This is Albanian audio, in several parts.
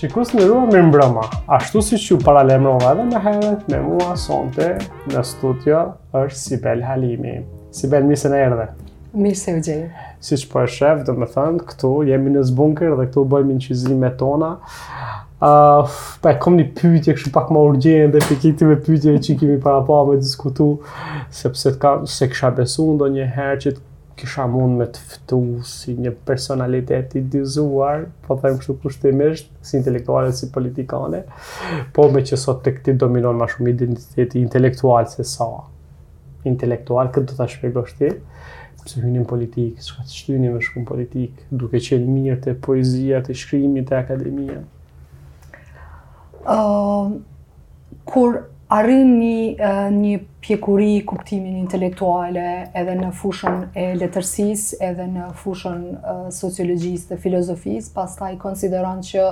Shikues të nderuar mirëmbrëma, ashtu siç paralajmërova edhe më herët me mua sonte në studio është Sibel Halimi. Sibel, mirë se na erdhe. Mirë se ju gjej. Siç po e sheh, domethënë, këtu jemi në bunker dhe këtu bëjmë inçizimet tona. Uh, po e kom një pytje, kështu pak ma urgjente për këto pytje që kemi parapa me diskutu, sepse ka, se kësha besu ndonjëherë që kisha mund me të ftu si një personalitet i dizuar, po them kështu kushtimisht, si intelektuale, si politikane, po meqë sot tek ti dominon ma shumë identiteti intelektual se sa intelektual, këtë do të shpjegosh ti, pse hyne n'politikë, çka të shtyni me shku n'politikë, duke qenë mirë te poezia, te shkrimi, te akademia. kur arrin një pjekuri n'kuptimin intelektual edhe në fushën e letërsisë, edhe në fushën e sociologjisë dhe filozofisë, pastaj konsideron që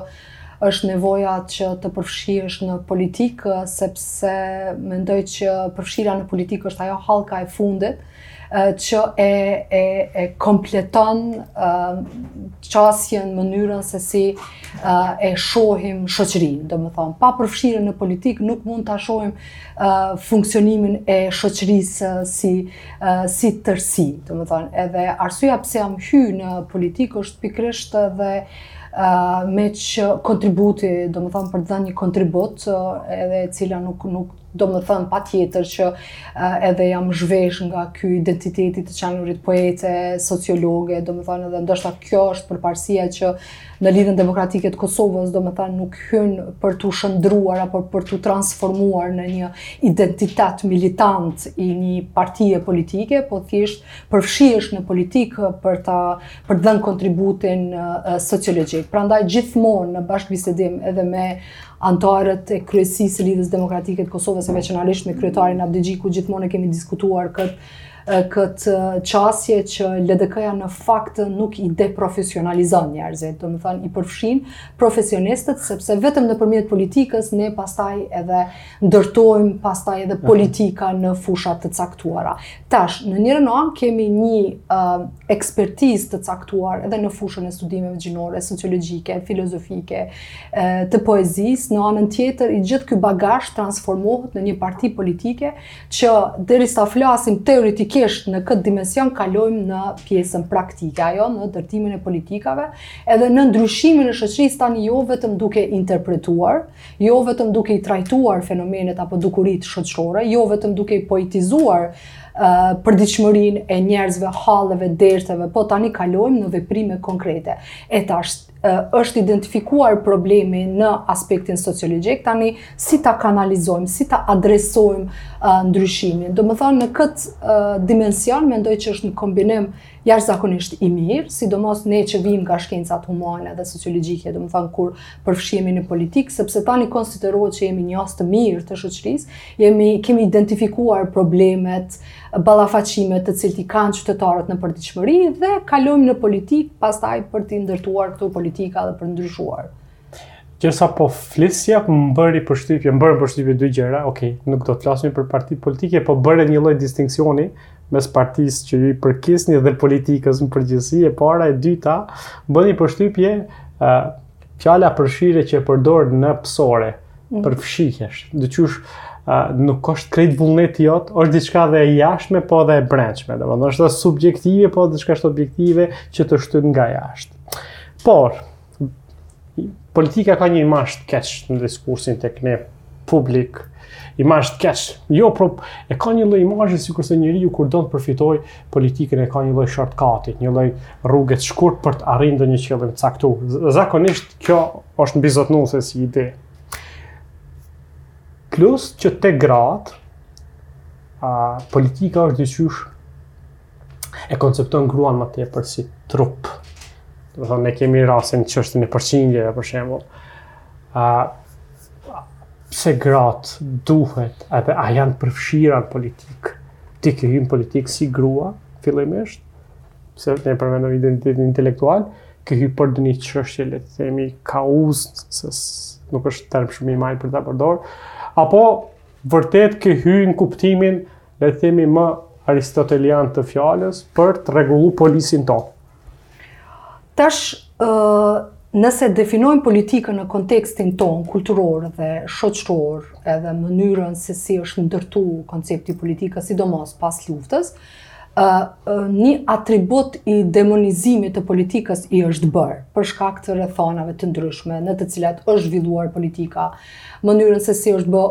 është nevoja që të përfshihesh në politikë, sepse mendoj që përfshirja në politikë është ajo hallka e fundit, që e, e, e kompleton uh, qasjen mënyrën se si uh, e shohim shoqërinë, domethonë, pa u përfshirë në politikë nuk mund ta shohim uh, funksionimin e shoqërisë uh, si, uh, si tërsi, domethonë, edhe arsyja pse jam hy në politikë është pikrisht dhe uh, meqë kontributi, domethonë, për të dhënë një kontribut, uh, e cila nuk, nuk Domethënë patjetër që edhe jam zhvesh nga ky identiteti i të qenurit poete, sociologe, domethënë edhe ndoshta kjo është përparsia që në Lidhjen Demokratike të Kosovës, domethënë nuk hyn për t'u shndërruar apo për t'u transformuar në një identitet militant i një partie politike, po thjesht përfshihesh në politikë për të për të dhënë kontributin sociologik. Prandaj gjithmonë në bashkëbisedim edhe me anëtarët e kryesisë së Lidhjes Demokratike të Kosovës e veçanërisht me kryetarin Abdixhiku gjithmonë e kemi diskutuar këtë këtë qasje që LDK-ja në fakt nuk i deprofesionalizon njerëzit, domethënë i përfshin profesionistët sepse vetëm nëpërmjet politikës ne pastaj edhe ndërtojmë pastaj edhe politika në fusha të caktuara. Tash, në njërën anë kemi një uh, ekspertizë të caktuar edhe në fushën e studimeve gjinore, sociologjike, filozofike, uh, të poezisë, në anën tjetër i gjithë ky bagazh transformohet në një parti politike që derisa flasim teoretikisht në këtë dimension kalojmë në pjesën praktike, ajo në ndërtimin e politikave, edhe në ndryshimin e shoqërisë tani jo vetëm duke interpretuar, jo vetëm duke i trajtuar fenomenet apo dukuritë shoqërore, jo vetëm duke i poetizuar përditshmërinë e njerëzve, halleve, derteve, po tani kalojmë në veprime konkrete. E tash, është identifikuar problemi në aspektin sociologjik, tani si ta kanalizojmë, si ta adresojmë ndryshimin. Domethënë, në këtë dimension, mendoj që është një kombinim jashtëzakonisht i mirë, sidomos ne që vijmë nga shkencat humane dhe sociologjike, domethënë kur përfshihemi në politikë, sepse tani konsiderohet që jemi njohës të mirë të shoqërisë, jemi, kemi identifikuar problemet, ballafaqimet të cilët i kanë qytetarët në përditshmëri dhe kalojmë në politikë pastaj për t'i ndërtuar këto politika dhe për të ndryshuar Gjersa po flisje, më bëri përshtypje, më bënë përshtypje dy gjëra, ok, nuk do të flasim për partitë politike, po bëre një lloj distinksioni mes partisë që ju i përkisni dhe politikës në përgjithësi, e para e dyta, më bëri përshtypje uh, fjala përfshirë që e përdor në pësore, mm. përfshihesh, dhe qysh, Uh, nuk është krejt vullneti jot, është diçka dhe e jashtme, po dhe e brendshme. Domethënë është dhe subjektive, po dhe diçka është objektive që të shtyn nga jashtë. Por, Politika ka një imazh të keq në diskursin tek ne publik, imazh të keq. Jo, po e ka një lloj imazhi sikurse njeriu kur don të përfitojë politikën e ka një lloj shortcut-it, një lloj rruge të shkurt për të arritur ndonjë qëllim të caktuar. Zakonisht kjo është mbizotnuese si ide. Plus që tek gratë, a, politika është dyqysh e koncepton gruan më tepër si trup. Do të thonë ne kemi rastin çështjen e përqindjeve për shembull. A se gratë duhet apo a janë përfshira në politikë? Ti ke hyrë në politikë si grua fillimisht, pse ne përmendëm identitetin intelektual, ke hyrë për ndonjë çështje le të themi kauzë se nuk është term shumë i majtë për ta përdorë, apo vërtet ke hyrë në kuptimin le të themi më aristotelian të fjalës për të rregullu polisin tonë. Tash ë Nëse definojmë politikën në kontekstin tonë kulturor dhe shoqëror, edhe mënyrën se si është ndërtu koncepti i politikës, sidomos pas luftës, një atribut i demonizimit të politikës i është bërë për shkak të rrethanave të ndryshme në të cilat është zhvilluar politika mënyrën se si është bë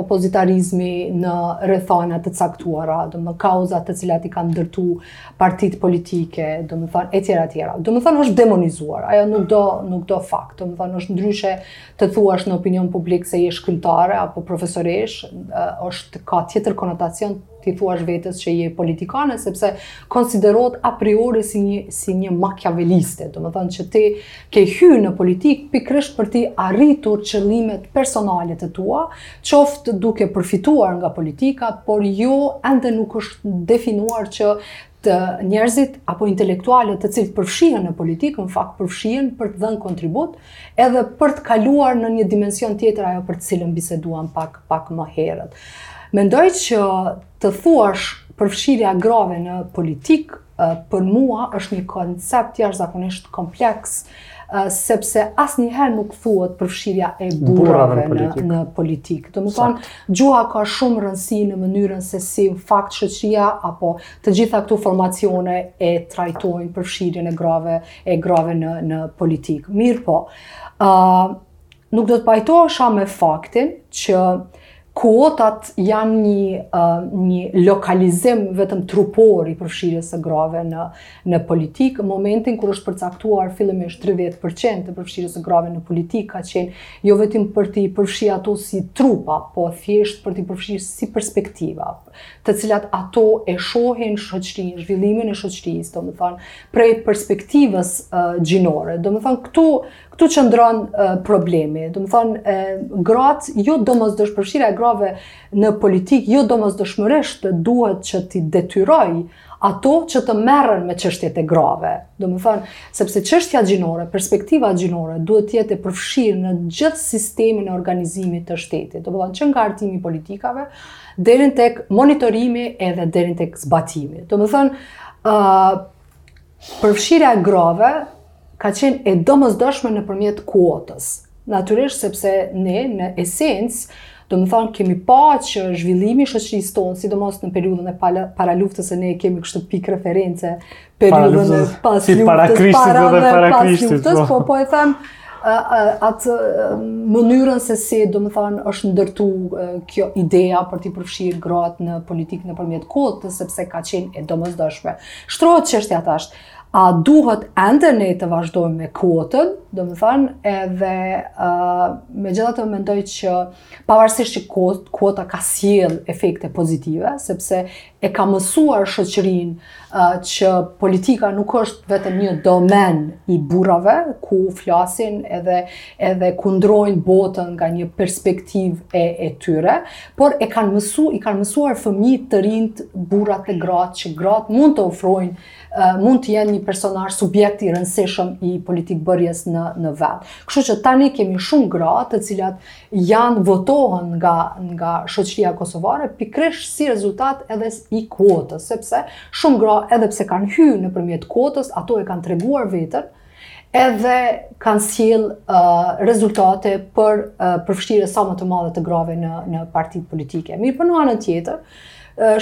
opozitarizmi në rrethana të caktuara, domethënë kauzat të cilat i kanë ndërtu partitë politike, domethënë, e tjera, tjera. Domethënë, është demonizuar, ajo nuk do, nuk do fakt, domethënë, është ndryshe të thuash në opinion publik se je shkrimtare apo profesoreshë, është ka tjetër konotacion t'i thuash vetes që je politikane sepse konsiderohet a priori si një si një makiaveliste, domethënë që ti ke hyrë në politikë pikërisht për t'i arritur qëllimet personale të tua, qoftë duke përfituar nga politika, por jo ende nuk është definuar që të njerëzit apo intelektualët të cilët përfshihen në politikë, në fakt përfshihen për të dhënë kontribut, edhe për të kaluar në një dimension tjetër ajo për të cilën biseduam pak pak më herët. Mendoj që të thuash përfshirja e grave në politikë për mua është një koncept jashtëzakonisht kompleks sepse asnjëherë nuk thuhet përfshirja e burrave në politikë. Domethënë, gjuha ka shumë rëndësi në mënyrën se si fakt shoqëria apo të gjitha këto formacione e trajtojnë përfshirjen e grave e grave në në politikë. Mirëpo ë nuk do të pajtohesha me faktin që Kuotat janë një një lokalizim vetëm trupor i përfshirjes së grave në në politikë, në momentin kur është përcaktuar fillimisht 30% të përfshirjes së grave në politikë ka qenë jo vetëm për t'i përfshirë ato si trupa, po thjesht për t'i përfshirë si perspektiva, të cilat ato e shohin shoqërinë, zhvillimin e shoqërisë, domethënë prej perspektivës uh, gjinore. Domethënë këtu Këtu qëndron uh, problemi, domethënë, uh, gratë, jo domosdo përfshirja e grave në politikë, jo domosdoshmërisht duhet që t'i detyrojë ato që të merren me çështjet e grave. Domethënë, sepse çështja gjinore, perspektiva gjinore, duhet të jetë e përfshirë në gjithë sistemin e organizimit të shtetit. Domethënë, që nga hartimi i politikave, deri tek monitorimi edhe deri tek zbatimi. Domethënë, uh, përfshirja e grave, ka qenë e domosdoshme nëpërmjet kuotës. Natyrisht sepse ne në esencë domethënë, kemi pa që zhvillimi i shoqërisë tonë, sidomos në periudhën e pala, para luftës se ne kemi kështu pikë reference, periudhën e pas si luftës, para Krishtit para dhe para Krishtit, luftës, po. po, po e them, atë mënyrën se si, domethënë, është ndërtu kjo ideja për t'i përfshirë gratë në politikë nëpërmjet kuotës, sepse ka qenë e domosdoshme. Shtrohet çështja tash, A duhet ende ne të vazhdojmë me kuotën, domethënë, edhe uh, megjithatë mendoj që pavarësisht që kuot, kuota ka sjellë efekte pozitive, sepse e ka mësuar shoqërinë uh, që politika nuk është vetëm një domen i burrave, ku flasin edhe, edhe kundrojnë botën nga një perspektivë e, e tyre, por e kanë mësu, i kanë mësuar fëmijët, të rinjtë, burrat e gratë, që gratë mund të ofrojnë mund të jenë një personazh subjekt i rëndësishëm i politikëbërjes në në vend. Kështu që tani kemi shumë gra të cilat janë votohen nga nga shoqëria kosovare pikërisht si rezultat edhe i kuotës, sepse shumë gra edhe pse kanë hyrë nëpërmjet kuotës, ato e kanë treguar veten edhe kanë sjellë rezultate për përfshirje sa më të madhe të grave në në partitë politike. Mirëpo në anën tjetër,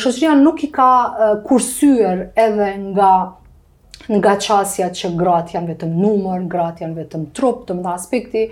shoqëria nuk i ka kursyer edhe nga nga qasja që gratë janë vetëm numër, gratë janë vetëm trup, domethënë aspekti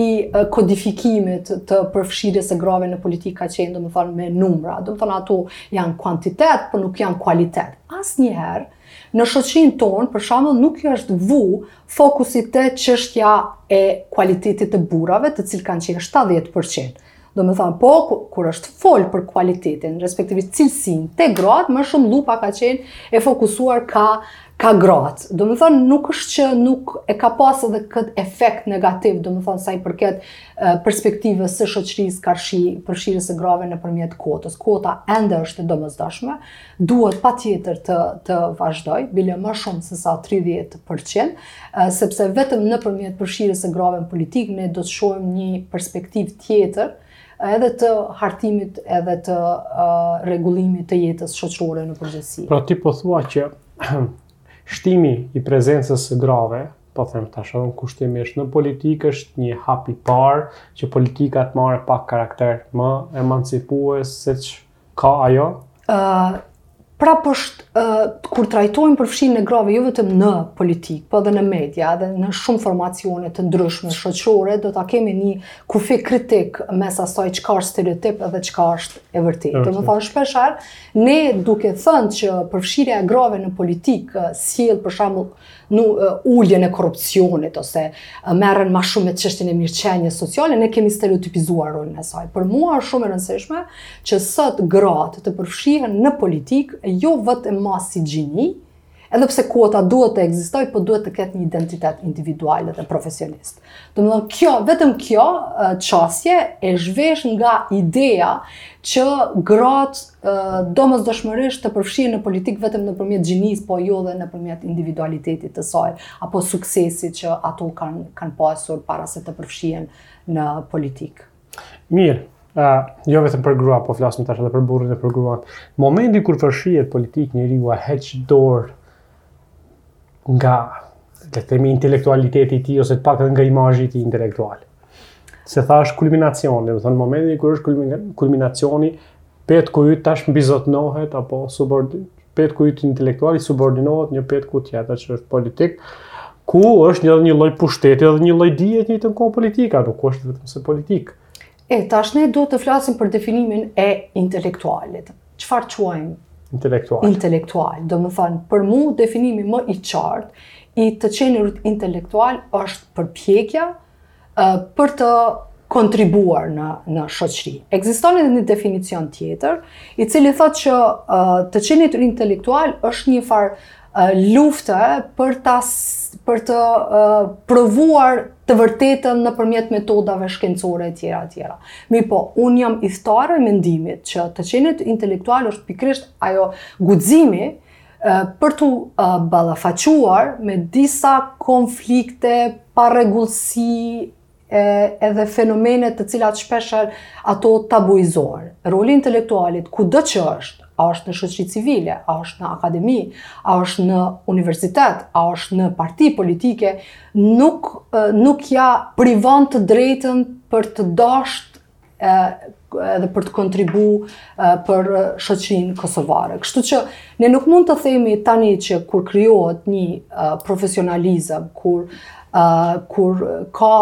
i kodifikimit të përfshirjes së grave në politikë ka qenë, domethënë, me numra. Domethënë, ato janë kuantitet, po nuk janë kualitet. Asnjëherë, në shoqërinë tonë, për shembull, nuk i është vu fokusi te çështja e kualitetit të burrave, të cilët kanë qenë 70 për qind. Domethënë, po, kur është folë për kualitetin, respektivisht cilësinë, te gratë, më shumë llupa ka qenë e fokusuar kah, kah gratë. Domethënë, nuk është që nuk e ka pasë edhe këtë efekt negativ, domethënë, sa i përket perspektivës së shoqërisë karshi përfshirjes së grave nëpërmjet kuotës. Kuota ende është e domosdoshme, duhet patjetër të, të vazhdojë, bile më shumë sesa 30%, sepse vetëm nëpërmjet përfshirjes së grave në politikë, ne do të shohim një perspektivë tjetër, edhe të hartimit edhe të uh, rregullimit të jetës shoqërore në përgjithësi. Pra ti po thua që shtimi i prezencës së grave, po them tash edhe kushtimisht në politikë është një hap i parë që politika të marrë pak karakter më emancipues, se ç ka ajo? Prapë është, kur trajtojmë përfshirjen e grave, jo vetëm në politikë, po edhe në media, edhe në shumë formacione të ndryshme shoqërore, do ta kemi një kufi kritik mes asaj çka është stereotip edhe çka është e vërtetë. Domethënë shpeshherë, ne duke thënë që përfshirja e grave në politikë sjell, për shembull, në uljen e korrupsionit ose merren më shumë me çështjen e mirëqenies sociale, ne kemi stereotipizuar rolin e saj. Për mua është shumë e rëndësishme që sot gratë të përfshihen në politikë, jo vetëm ma si gjini, edhe pse kuota duhet të ekzistojë, po duhet të ketë një identitet individual dhe profesionist. Domethënë kjo, vetëm kjo qasje e zhvesh nga ideja që gratë domosdoshmërisht të përfshihen në politikë vetëm nëpërmjet gjinisë, po jo dhe nëpërmjet individualitetit të saj, apo suksesit që ato kanë pasur para se të përfshihen në politikë. Mirë, uh, jo vetëm për grua, po flasim tash edhe për burrin e për gruan. Momenti kur përfshihet në politikë njeriu a heq dorë nga le të themi intelektualiteti i tij ose të paktën nga imazhi i tij intelektual. Se tha është kulminacioni, domethënë momenti kur është kulminacioni petku yt tash mbizotnohet apo subordin petku yt intelektual i subordinohet një petku tjetër që është politik ku është një një lloj pushteti dhe një lloj dije të njëjtën kohë politika, nuk është vetëm se politikë. E, tash ne duhet të flasim për definimin e intelektualit. Çfarë quajmë? Intelektual. Intelektual. Domethënë, për mu definimi më i qartë i të qenurit intelektual është përpjekja për të kontribuar në në shoqëri. Ekziston edhe një definicion tjetër, i cili thotë që uh, të qenit intelektual është një farë lufte për ta për të provuar të vërtetën nëpërmjet metodave shkencore e tjera e tjera. Mirëpo, unë jam ithtare e mendimit që të qenit intelektual është pikërisht ajo guximi për t'u ballafaquar me disa konflikte, parregullsi, e, edhe fenomene të cilat shpeshherë ato tabuizohen. Roli i intelektualit, kudo që është, a është në shoqëri civile, a është në akademi, a është në universitet, a është në parti politike, nuk, nuk ia privon të drejtën për të dashtë edhe për të kontribu për shoqërinë kosovare. Kështu që ne nuk mund të themi tani që kur krijohet një profesionalizëm, kur kur ka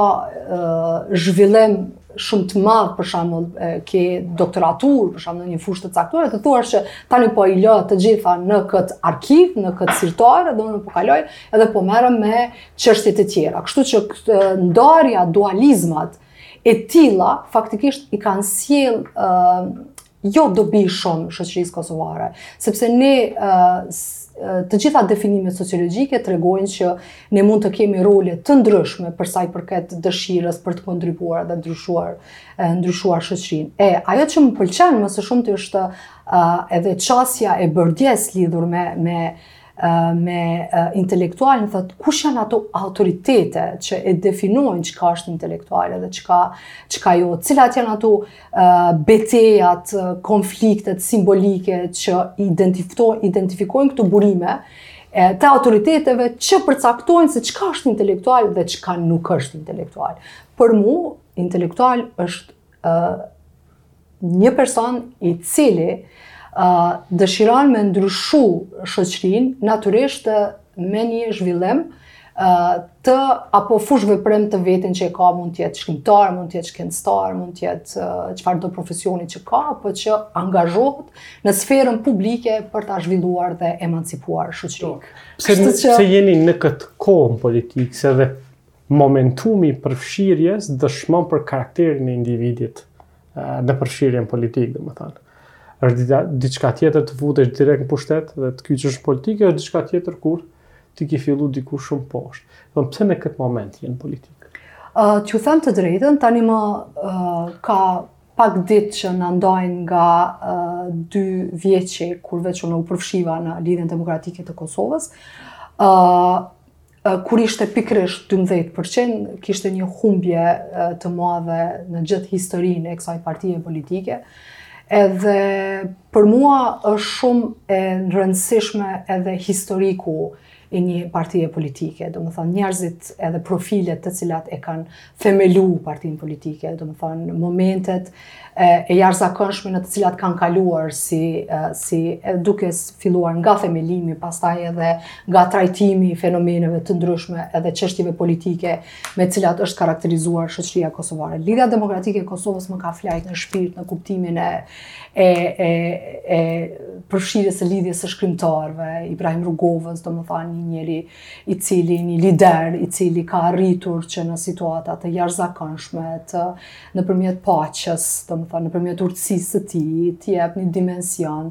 zhvillim shumë të madh për shembull ke doktoraturë, për shembull në një fushë të caktuar, të thuash se tani po i lë të gjitha në kët arkiv, në kët sirtar, edhe unë po kaloj, edhe po merrem me çështje të tjera. Kështu që ndarja dualizmat e tilla faktikisht i kanë sjellë jo dobi shumë shoqërisë kosovare, sepse ne të gjitha definimet sociologjike tregojnë që ne mund të kemi role të ndryshme për sa i përket dëshirës për të kontribuar dhe ndryshuar, ndryshuar shoqërinë. E, ajo që më pëlqen më së shumti është edhe qasja e Burdjesë lidhur me, me me intelektualin thotë kush janë ato autoritete që e definojnë çka është intelektuale dhe çka çka jo cilat janë ato uh, betejat konfliktet simbolike që identifikojnë identifikojnë këto burime e, të autoriteteve që përcaktojnë se çka është intelektual dhe çka nuk është intelektual për mu intelektual është një person i cili dëshiron me ndryshu shoqërinë, natyrisht me një zhvillim apo fushëveprim të vetin që e ka mund të jetë shkrimtar, mund të jetë shkencëtar, mund të jetë çfarëdo profesioni që ka, apo që angazhohet në sferën publike për ta zhvilluar dhe emancipuar shoqërinë. Po, pse që... se jeni në këtë kohë politikë, se dhe Momentumi i përfshirjes dëshmon për karakterin e individit në përfshirjen politike, domethënë. Është diçka tjetër të futesh direkt në pushtet dhe të kyçesh në politikë, është diçka tjetër kur ti ke fillu diku shumë poshtë. Dhe po, pse në këtë moment jeni në politikë? Uh, ju them të drejtën, tani më uh, ka pak ditë që na ndajnë nga uh, dyvjeçi kur veç unë u përfshiva në Lidhjen Demokratike të Kosovës. Uh, kur ishte pikërisht 12%, kishte një humbje të madhe në gjithë historinë e kësaj partie politike. Edhe për mua është shumë e rëndësishme edhe historiku i një partie politike, domethënë njerëzit edhe profilet të cilat e kanë themelu partinë politike, domethonë, momentet e, e jashtëzakonshme në të cilat kanë kaluar si, si duke filluar nga themelimi, pastaj edhe nga trajtimi i fenomeneve të ndryshme edhe çështjeve politike me të cilat është karakterizuar shoqëria kosovare. Lidhja Demokratike e Kosovës më ka flejt në shpirt në kuptimin e, e, e, e përfshirjes së lidhjes së shkrimtarëve, Ibrahim Rugovës, domethonë, një njeri, i cili një lider i cili ka arritur që në situata të jashtëzakonshme të nëpërmjet paqes, domethënë nëpërmjet urtësisë së tij, të jep një dimension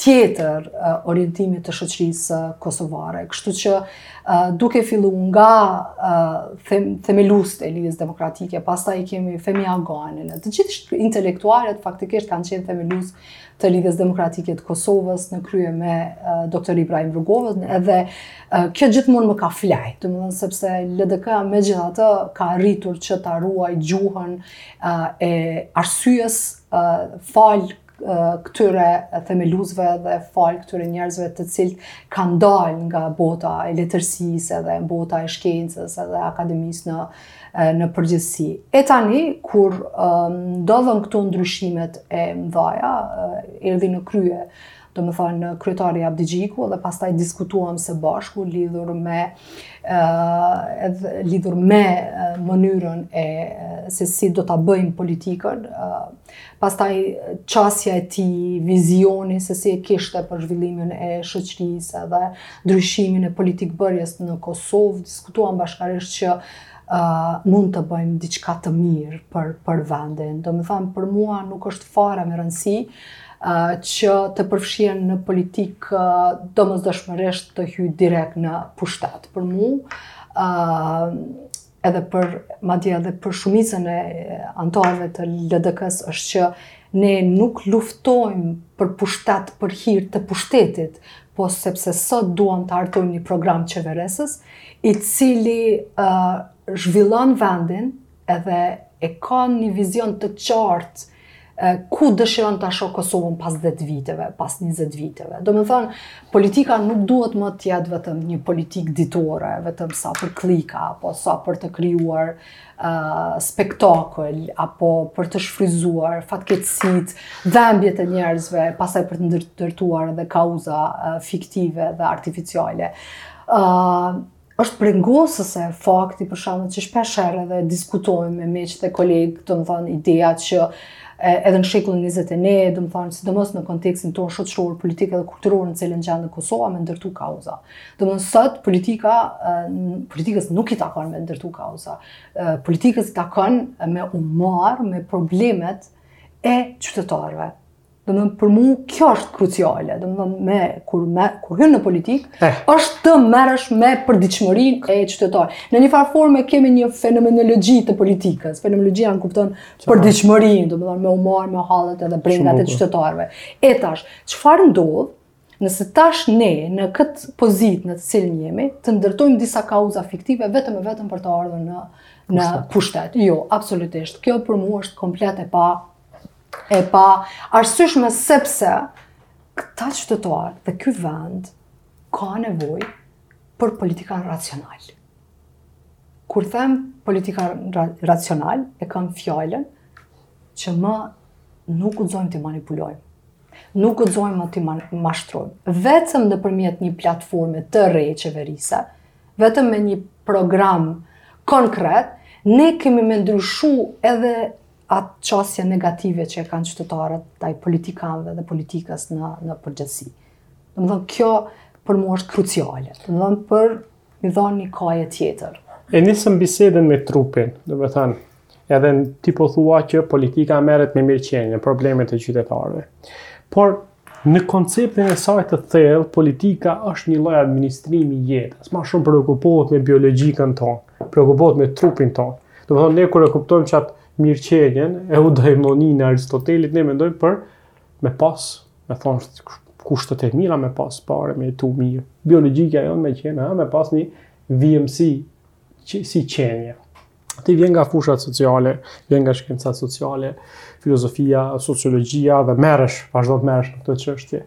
tjetër uh, orientimit të shoqërisë uh, kosovare. Kështu që uh, duke fillu nga uh, them, themeluesit e Lidhjes Demokratike, pastaj kemi Fehmi Aganin, të gjithë intelektualët faktikisht kanë qenë themelues të Lidhjes Demokratike të Kosovës në krye me Dr. Ibrahim Rugovën edhe kjo gjithmonë më ka flejt, domethënë sepse LDK megjithatë ka arritur që ta ruajë gjuhën e arsyes falë këtyre themeluesve dhe falë këtyre njerëzve të cilët kanë dalë nga bota e letërsisë edhe bota e shkencës edhe akademisë në në përgjithësi. E tani, kur ndodhën këto ndryshimet e mdhaja, erdhi në krye, domethonë, kryetari Abdixhiku, dhe pastaj diskutuam së bashku lidhur me, lidhur me mënyrën e se si do ta bëjmë politikën, Pastaj qasja e tij, vizioni se si e kishte për zhvillimin e shoqërisë dhe ndryshimin e politikëbërjes në Kosovë, diskutuam bashkarisht që uh, mund të bëjmë diçka të mirë për, për vendin. Domethënë, për mua nuk është fare me rëndësi, që të përfshihem në politikë uh, domosdoshmërisht të hyj direkt në pushtet. Për mu, uh, edhe për madje edhe për shumicën e anëtarëve të LDK-së është që ne nuk luftojmë për pushtet për hir të pushtetit, po sepse sot duam të hartojmë një program qeverisës, i cili uh, zhvillon vendin edhe e ka një vizion të qartë ku dëshiron ta shohë Kosovën pas 10 viteve, pas 20 viteve. Domethënë, politika nuk duhet më të jetë vetëm një politikë ditore, vetëm sa për klika, apo sa për të krijuar uh, spektakël, apo për të shfrytëzuar fatkeqësitë, dhembjet e njerëzve, pastaj për të ndërtuar edhe kauza uh, fiktive dhe artificiale. Uh, është brengosëse fakti për shembull që shpeshherë edhe diskutojmë me miq dhe kolegë, domethënë ideja që edhe në shekullin 21, domethënë, sidomos në kontekstin tonë shoqëror, politik dhe kulturor në të cilin gjendet Kosova me ndërtu kauza. Domethënë sot politika politikës nuk i takon me ndërtu kauza. Politikës i takon me u marrë me problemet e qytetarëve domethënë për mu kjo është kruciale, domethënë, kur, me, kur hyn në politikë, eh. është të merresh me përditshmërinë e qytetarit. Në njëfarë forme kemi një fenomenologji të politikës, fenomenologjia nënkupton përditshmërinë, domethënë me u marrë me hallet edhe brengat e qytetarëve. E tash, çfarë ndodh, Nëse tash ne në këtë pozitë në të cilën jemi, të ndërtojmë disa kauza fiktive vetëm e vetëm për të ardhur në në pushtet. Jo, absolutisht. Kjo për mua është komplet e pa e pa arsyeshme sepse këta qytetarë dhe ky vend ka nevojë për politikanë racionalë. Kur them politikanë racionalë, e kam fjalën që më Nuk guxojmë t'i manipulojmë. Nuk guxojmë t'i mashtrojmë. Vetëm nëpërmjet një platforme të re qeverisëse, vetëm me një program konkret, ne kemi me ndryshu edhe atë qasje negative që e kanë qytetarët ndaj politikanëve dhe politikës në, në përgjithësi. Domethënë, kjo për mu është kruciale. Domethënë, për Me i dhonë një kahje tjetër. E nisëm bisedën me trupin, domethënë, edhe ti po thua që politika merret me mirëqenje, problemet e qytetarëve. Por, në konceptin e saj të thellë, politika është një lloj administrimi i jetës, ma shumë preokupohet me biologjikën tonë, preokupohet me trupin tonë. Domethënë, ne kur e kuptojmë që atë mirëqenjen, eudaimoninë e Aristotelit, ne mendojmë për me pas, domethonë kushtet e mira me pas pare, me jetu mirë. Biologjikja jonë me qenë, ha, me pas një vijemësi që, si qenje. Ti vjen nga fushat sociale, vjen nga shkencat sociale, filozofia, sociologjia dhe merresh, vazhdon të merresh me këtë çështje.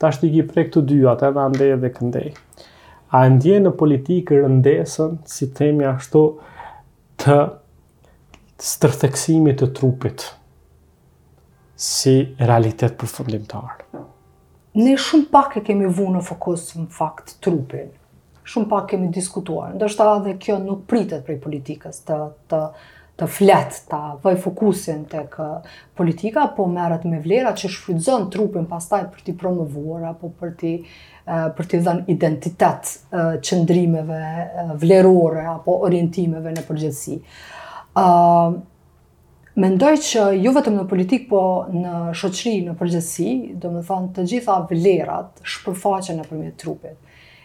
Tash ti ki prej këto dy, atë edhe andej dhe këndej. A e ndjen në politikë rëndesën, t'i themi ashtu, të stërtheksimit të trupit si realitet përfundimtar. Ne shumë pak e kemi vu në fokus në fakt trupin. Shumë pak kemi diskutuar. Ndoshta edhe kjo nuk pritet prej politikës të, të, të flet, ta vëjë fokusin tek politika, po merret me vlera që shfrytëzon trupin pastaj për t'i promovuar apo për t'i për t'i dhënë identitet qëndrimeve vlerore apo orientimeve në përgjithësi. Mendoj që jo vetëm në politikë, po në shoqëri, në përgjithësi, domethonë të gjitha vlerat shpërfaqen nëpërmjet trupit.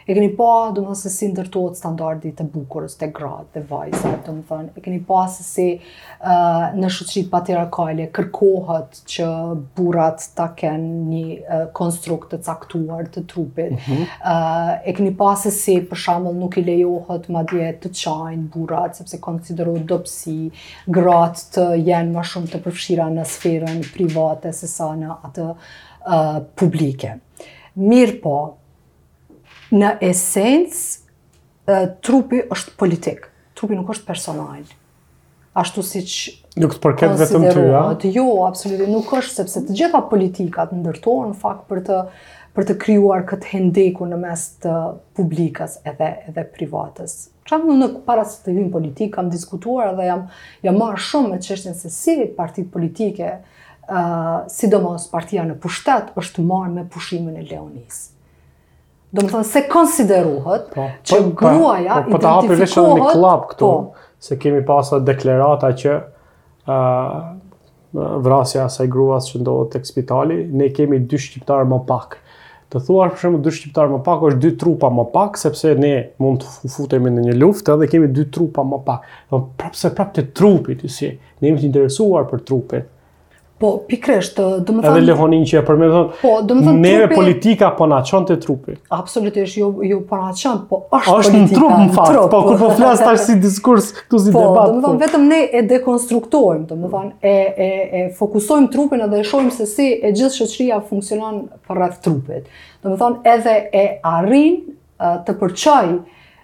E keni pa, domethonë, se si ndërtohet standardi i bukurisë, te gratë, te vajzat, domethonë, e keni pa se si uh, në shoqëri patriarkale kërkohet që burrat ta kenë një uh, konstrukt të caktuar të trupit. Mm -hmm. uh, e keni pa se si për shembull nuk i lejohet madje të qajnë burrat sepse konsiderohet dobësi, gratë të jenë ma shumë të përfshira në sferën private sesa në atë uh, publike. Mirëpo, në esencë, uh, trupi është politik, trupi nuk është personal. ashtu siç Nuk të përket vetëm ty, ja? Jo, absolutisht, nuk është, sepse të gjitha politikat ndërtohen në fakt për të për të krijuar këtë hendekun në mes të publikës edhe edhe privatës. Edhe unë para se të hyj në politikë kam diskutuar dhe jam jam marrë shumë me çështjen se si partitë politike, ë uh, sidomos partia në pushtet është marrë me pushimin e lehonisë. Domethënë, se konsiderohet po, po, që po, gruaja po, po, identifikohet... Po ta hapi veç një kllapë këtu, po. se kemi pas ato deklarata që uh, vrasja e asaj gruas që ndodhi tek spitali, ne kemi dy shqiptarë më pak. Të thuash për shembull dy shqiptarë më pak, është dy trupa më pak, sepse ne mund të futemi në një luftë edhe kemi dy trupa më pak. Dhe prapë se prapë te trupi, si, ne jemi të interesuar për trupin. Po, pikërisht, domethënë... Edhe lehonin që e përmendon. Po, domethënë trupi... Neve politika po na çon te trupi. Absolutisht, jo, jo po na çon, po është, është politika. Është në trup, në fakt, po, po kur po flas tash si diskurs, këtu si po, debat. Po, domethënë, vetëm ne e dekonstruktojmë, domethënë, e, e, e fokusojmë trupin edhe e shohim se si e gjithë shoqëria funksionon përreth trupit. Domethënë, edhe e arrin të përçojë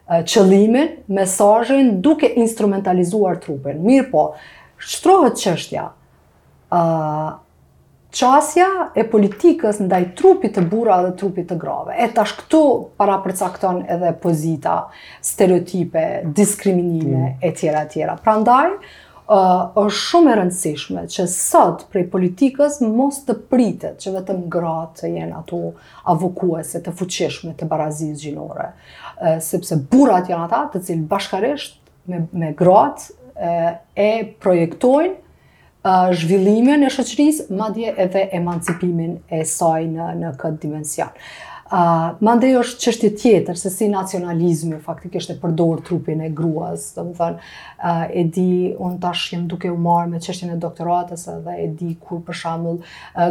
qëllimin, mesazhin duke instrumentalizuar trupin. Mirëpo, shtrohet çështja. ë Qasja e politikës ndaj trupit të burrave dhe trupit të grave. E tash këtu parapërcakton edhe pozita, stereotipe, diskriminime, mm. e tjera, e tjera. Prandaj, është shumë e rëndësishme që sot prej politikës mos të pritet që vetëm gratë të jenë ato uh, avokuese të fuqishme të barazisë gjinore, sepse burrat janë ata të cilët bashkërisht me, me gratë e projektojnë zhvillimin e shoqërisë, madje edhe emancipimin e saj në, në këtë dimension. Uh, Mandej është çështje tjetër, se si nacionalizmi faktikisht e përdor trupin e gruas, domethënë, uh, e di, unë tash jam duke u marrë me çështjen e doktoratës edhe e di kur për shembull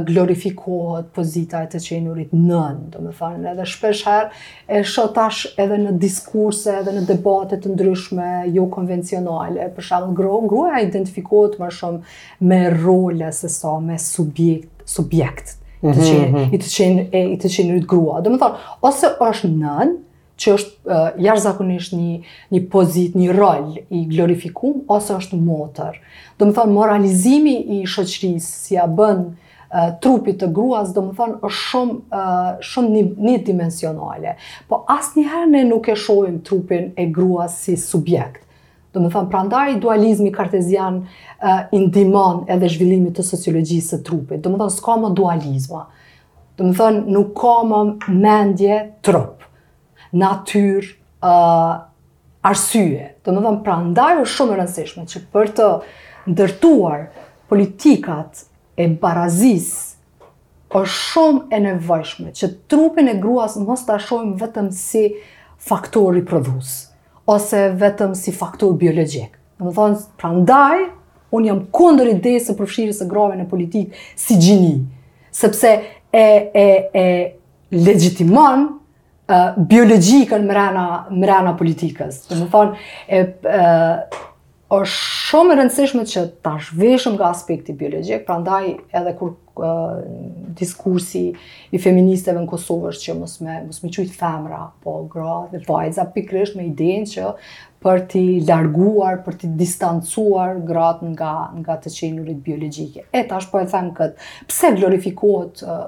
glorifikohet pozita e të qenurit nënë, domethënë, edhe shpeshherë, e shoh tash edhe në diskurse, edhe në debate të ndryshme, jokonvencionale, për shembull gru, gruaja identifikohet më shumë me role sesa me subjekt, subjekt, të mhm, qenë, mhm. i të qenë, e, i të qenurit grua. Domethënë, ose është nënë, që është uh, jashtëzakonisht një një pozitë, një rol i glorifikum ose është motër. Domethënë moralizimi i shoqërisë si ia bën uh, trupit të gruas, domethënë është shumë uh, shumë një, njëdimensionale. Po asnjëherë ne nuk e shohim trupin e gruas si subjekt. Domethënë prandaj dualizmi kartezian uh, i ndihmon edhe zhvillimit të sociologjisë së trupit. Domethënë s'ka më dualizma. Domethënë, nuk ka më mendje trup, natyrë, uh, arsye. Domethënë, prandaj është shumë e rëndësishme që për të ndërtuar politikat e barazisë, është shumë e nevojshme që trupin e gruas mos ta shohim vetëm si faktor riprodhues, ose vetëm si faktor biologjik. Domethënë, prandaj, unë jam kundër idesë së përfshirjes së grave në politikë si gjini, sepse e, e, e legjitimon uh, biologjiken mrena, mrena politikës. Domethënë, e, uh, është shumë e rëndësishme që ta zhveshim nga aspekti biologjik, prandaj edhe kur diskursi i feministeve në Kosovë është që mos me mos me qujt femra, po gra dhe vajza pikërisht me idenë që për t'i larguar, për t'i distancuar gratë nga nga të qenurit biologjike. E tash po e them kët, pse glorifikohet uh,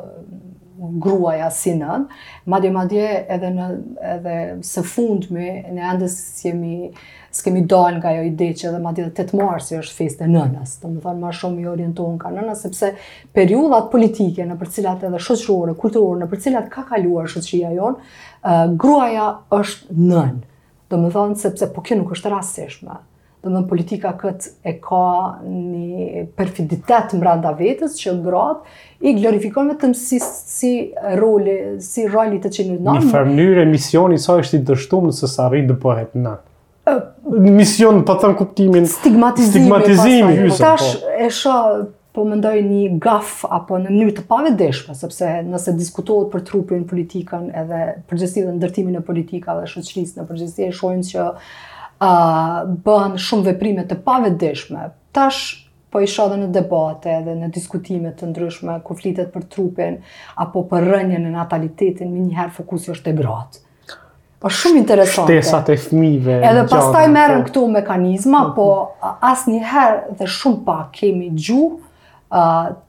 gruaja si nënë, madje madje edhe në edhe së fundmi ne ende jemi s'kemi dalë nga ajo ide që edhe madje 8 marsi është festë e nënës, domethënë ma shumë i orientohen kah nëna, sepse periudhat politike nëpër cilat edhe shoqërore, kulturore, nëpër cilat ka kaluar shoqëria jonë, gruaja është nënë, domethënë sepse po kjo nuk është rastësishme, domethënë politika këtë e ka një perfiditet mbrenda vetes që gratë i glorifikon vetëm si si roli, si roli të qenit nënë. Në një farë mënyre misioni i saj është i dështuar nëse s'arrin të bëhet nënë. Mision po them në kuptimin stigmatizimi. Stigmatizimi pasaj. Po. Tash e shoh po mendoj një gaf apo në mënyrë të pavetëdijshme, sepse nëse diskutohet për trupin, politikën edhe në përgjithësi dhe ndërtimin e politikave dhe shoqërisë në përgjithësi e shohim që ë uh, bën shumë veprime të pavetëdijshme. Tash Po i shoh dhe në debate dhe në diskutime të ndryshme kur flitet për trupin apo për rënien e natalitetit, menjëherë fokusi është te gratë. Po shumë interesante. Shtesat e fëmijëve. Edhe pastaj merren po. këto mekanizma, mhm. po asnjëherë dhe shumë pak kemi gjuhë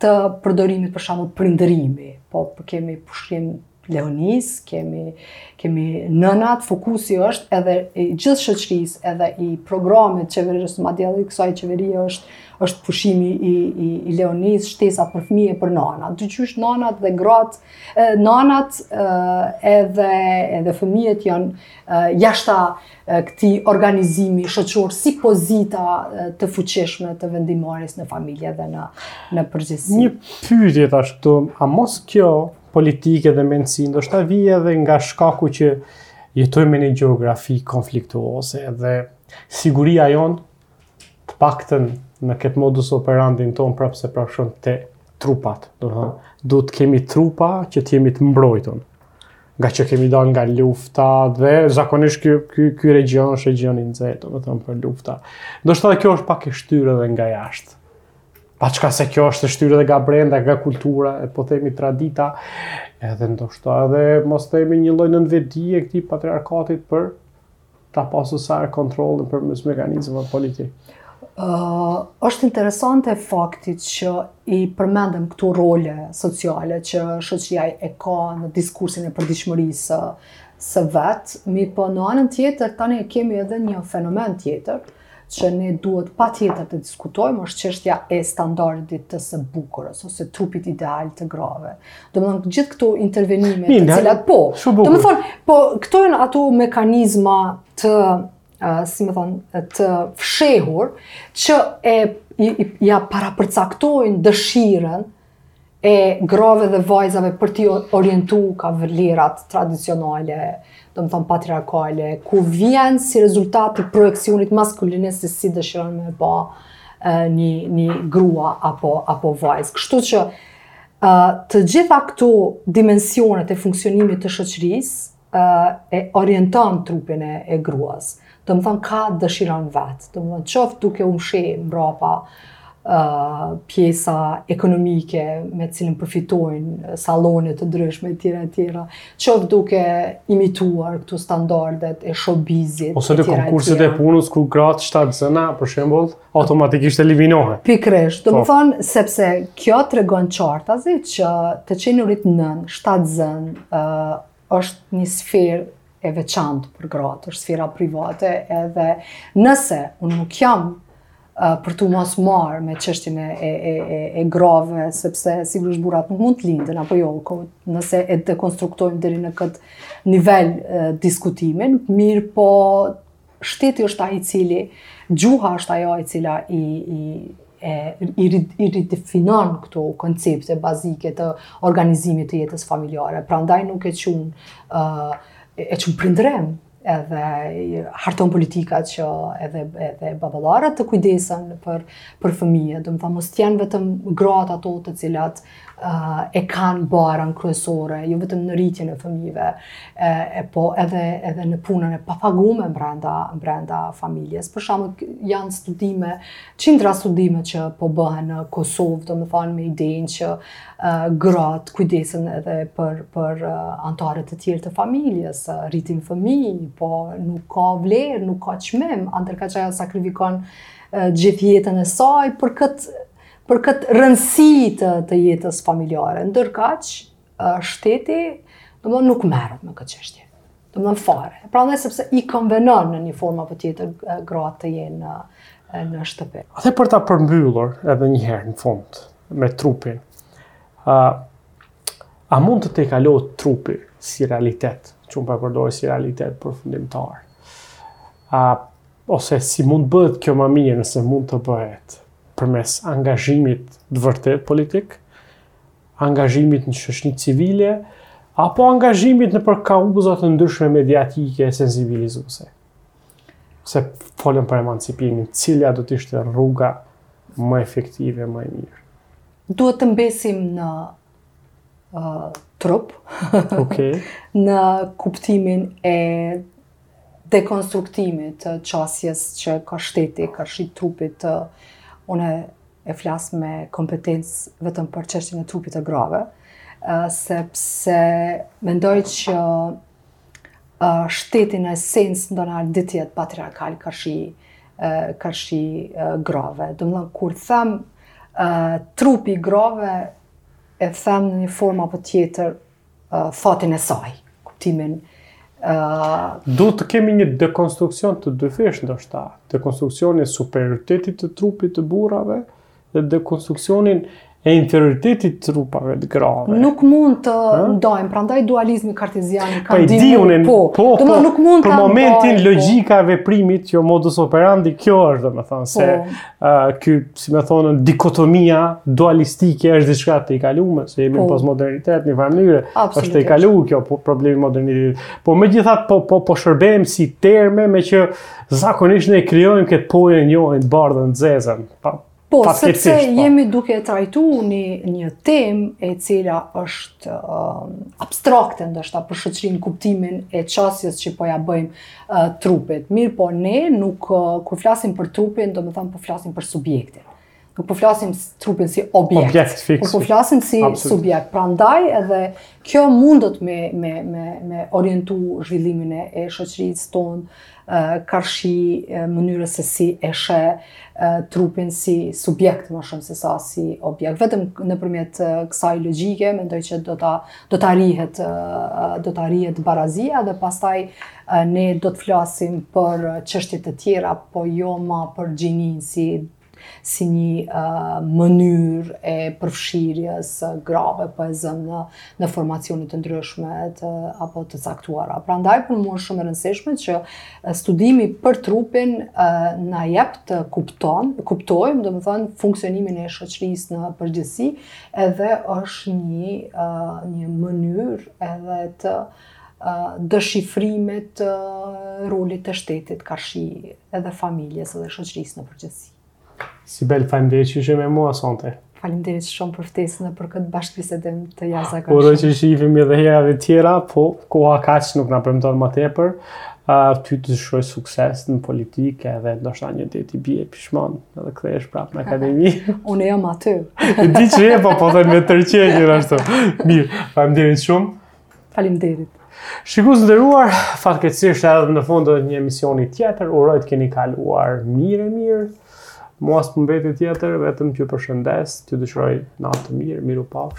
të përdorimit për shembull prindërimi. Po, po kemi pushim lehonisë, kemi, kemi nënat, fokusi është edhe i gjithë shoqërisë, edhe i programit qeveritës, madje edhe i kësaj qeverie është, është pushimi i, i, i lehonisë, shtesat për fëmijë e për nanat. Thu qysh nanat dhe grat, nanat edhe, edhe fëmijët janë jashta këtij organizimi shoqëror si pozita të fuqishme të vendimmarrjes në familje dhe në, në përgjithsi. Një pyetje po ashtu, a mos kjo politikë dhe mendësi, ndoshta vjen edhe nga shkaku që jetojmë në një gjeografi konfliktuoze dhe siguria jonë të paktën në këtë modus operandi tonë prapë se prapë shkon te trupat, do të do të kemi trupa që të jemi të mbrojtur. Ngaqë kemi dalë nga lufta dhe zakonisht ky ky ky region është region i nxehtë, domethënë për lufta. Do të thotë kjo është pak e shtyrë edhe nga jashtë. Paçka se kjo është e shtyrë dhe nga brenda, nga kultura, e po themi tradita, edhe ndoshta edhe mos themi një lloj nënvetëdije e këtij patriarkatit për ta pasu sërish kontrollin përmes mekanizmave politikë. Uh, është interesante fakti që i përmendëm këto role sociale që shoqëria i ka në diskursin e përditshmërisë së vet, mirëpo në anën tjetër tani kemi edhe një fenomen tjetër, uh, që ne duhet patjetër të diskutojmë, është çështja e standardit të së bukurës, ose trupit ideal të grave. Domethënë, gjithë këto intervenime të cilat, po, domethënë, po, këto janë ato mekanizma të, si me thënë, të fshehur, që e, i, ia parapërcaktojnë dëshirën, e grave dhe vajzave për t'i orientu kah vlerat tradicionale, domethënë patriarkale, ku vjen si rezultat i projekcionit maskuline se si dëshiron me pa një, një grua apo, apo vajzë. Kështu që të gjitha këto dimensionet e funksionimit të shoqërisë, e orienton trupin e, e gruas. Domethënë kah dëshiron vetë, domethënë qoftë duke u mshe mbrapa uh, pjesa ekonomike me të cilën përfitojnë sallone të ndryshme e tjera e tjera, qoftë duke imituar këto standardet e showbizit. Ose te konkurset e punës ku gratë shtatzëna, për shembull, automatikisht eliminohen. Pikërisht, po, domethënë, sepse kjo tregon qartazi që të qenurit nënë, shtatzënë, është një sferë e veçantë për gratë, është sfera private edhe nëse unë nuk jam për t'u mos marrë me çështjen e, e, e, e grave, sepse sigurisht burrat nuk mund të lindin, apo jo, ko, nëse e dekonstruktojmë deri në këtë nivel e, diskutimin, mirëpo Shteti është ai i cili, gjuha është ajo e cila i, i e, i, i ridefinon këto koncepte bazike të organizimit të jetës familjare. Prandaj nuk e qun uh, e qun prindërim edhe harton politika që edhe, edhe baballarët të kujdesen për, për fëmijë. Domethënë, mos të jenë vetëm gratë ato të cilat uh, e kanë barrën kryesore, jo vetëm në rritjen e fëmijëve, e, e po edhe edhe në punën e papagume brenda brenda familjes. Për shembull, janë studime, qindra studime që po bëhen në Kosovë, domethënë me idenë që uh, gratë kujdesen edhe për për uh, anëtarë të tjerë të familjes, uh, rritin fëmijë, po nuk ka vlerë, nuk ka çmim, a ndërkaq ajo sakrifikon gjithë jetën e saj për këtë për këtë rëndësi të, të jetës familjare. Ndërkaq, shteti domethënë nuk merret me këtë çështje. Domethënë fare. Prandaj sepse i konvenon në një formë apo tjetër gratë të jenë në, në shtëpi. E për ta përmbyllur edhe njëherë në fund me trupin. A, a mund të tejkalohet trupi si realitet? Që unë pa po përdor si realitet përfundimtar. A, Ose si mund të bëhet kjo më mirë nëse mund të bëhet përmes angazhimit të vërtetë politik, angazhimit në shoqni civile, apo angazhimit nëpër kauza të ndryshme mediatike e sensibilizuese. Se folëm për emancipimin, cila do të ishte rruga më efektive, më e mirë. Duhet të mbesim në uh, trup, okay. në kuptimin e dekonstruktimit të qasjes që ka shteti, karshi trupit të, unë e flas me kompetencë vetëm për çështjen e trupit të grave, sepse mendoj që shteti në esencë do me ardh qet patriarkal karshi, karshi grave. Domethanë kur them trupi grave, e them në një formë apo tjetër, fatin e saj, kuptimin Duhet të kemi një dekonstruksion të dyfishtë ndoshta, dekonstruksionin e superioritetit të trupit të burrave dhe dekonstruksionin e inferioritetit të trupave të grave. Nuk mund t'i ndajmë, prandaj dualizmi kartezian ka po, ndihmuar. Po, po, po, po, nuk mund të Për momentin logjika e veprimit, jo modus operandi, kjo është domethënë se po. Uh, ky, si me thanë, dikotomia dualistike është diçka e kalume, se jemi po. në postmodernitet, një farë mënyre, është tejkalu kjo po, problem i modernitetit. Po megjithatë, po, po, po shërbejnë si terma meqë zakonisht ne krijojmë këtë po-jo-në, njohim bardhën zezën. Pa, po, sepse po. jemi duke trajtu një, një temë e cila është uh, abstrakte, ndoshta për shoqërinë, kuptimin e qasjes që po ia bëjmë trupit. Mirëpo, ne nuk, kur flasim për trupin, domethanë po flasim për subjektin. Nuk po flasim trupin si objekt. Objekt fix. Por po flasim si Absolut. subjekt. Prandaj edhe kjo mundet me, me, me, me orientu zhvillimin e, e shoqërisë tonë, uh, karshi uh, mënyrës se si e sheh uh, trupin si subjekt më shumë sesa si objekt. Vetëm nëpërmjet uh, kësaj logike, mendoj që do ta do të arrihet, do të arrihet barazia dhe pastaj ne do të flasim për çështje të tjera, po jo ma për gjininë si, si një mënyrë e përfshirjes së grave po e zëmë në, në formacione të ndryshme të, apo të caktuara. Prandaj për mua shumë e rëndësishme që studimi për trupin na jep të kupton, kuptojmë, domethënë, funksionimin e shoqërisë në përgjithësi, Edhe është një një mënyrë edhe të dëshifrimit të rolit të shtetit karshi edhe familjes edhe shoqërisë në përgjithësi. Sibel, faleminderit që ishe me mua sonte. Faleminderit shumë për ftesën dhe për këtë bashkëbisedim të jashtëzakonshëm. Uroj që të shihemi edhe herave të tjera, po koha kaq nuk na premton më tepër. Uh, ty të dëshiroj sukses në politikë edhe ndoshta një ditë i bie Shmon, edhe kthehesh prap në akademi. Unë jam aty. E di që je, po po de me tërë qenien ashtu. Mirë, faleminderit shumë. Faleminderit. Shikues të nderuar, fatkeqësisht erdhëm në fund të një emisioni tjetër, uroj të keni kaluar mirë e mirë. Mua s'po më mbetet tjetër, vetëm t'ju përshëndes, t'ju dëshiroj natë të mirë, mirupaf.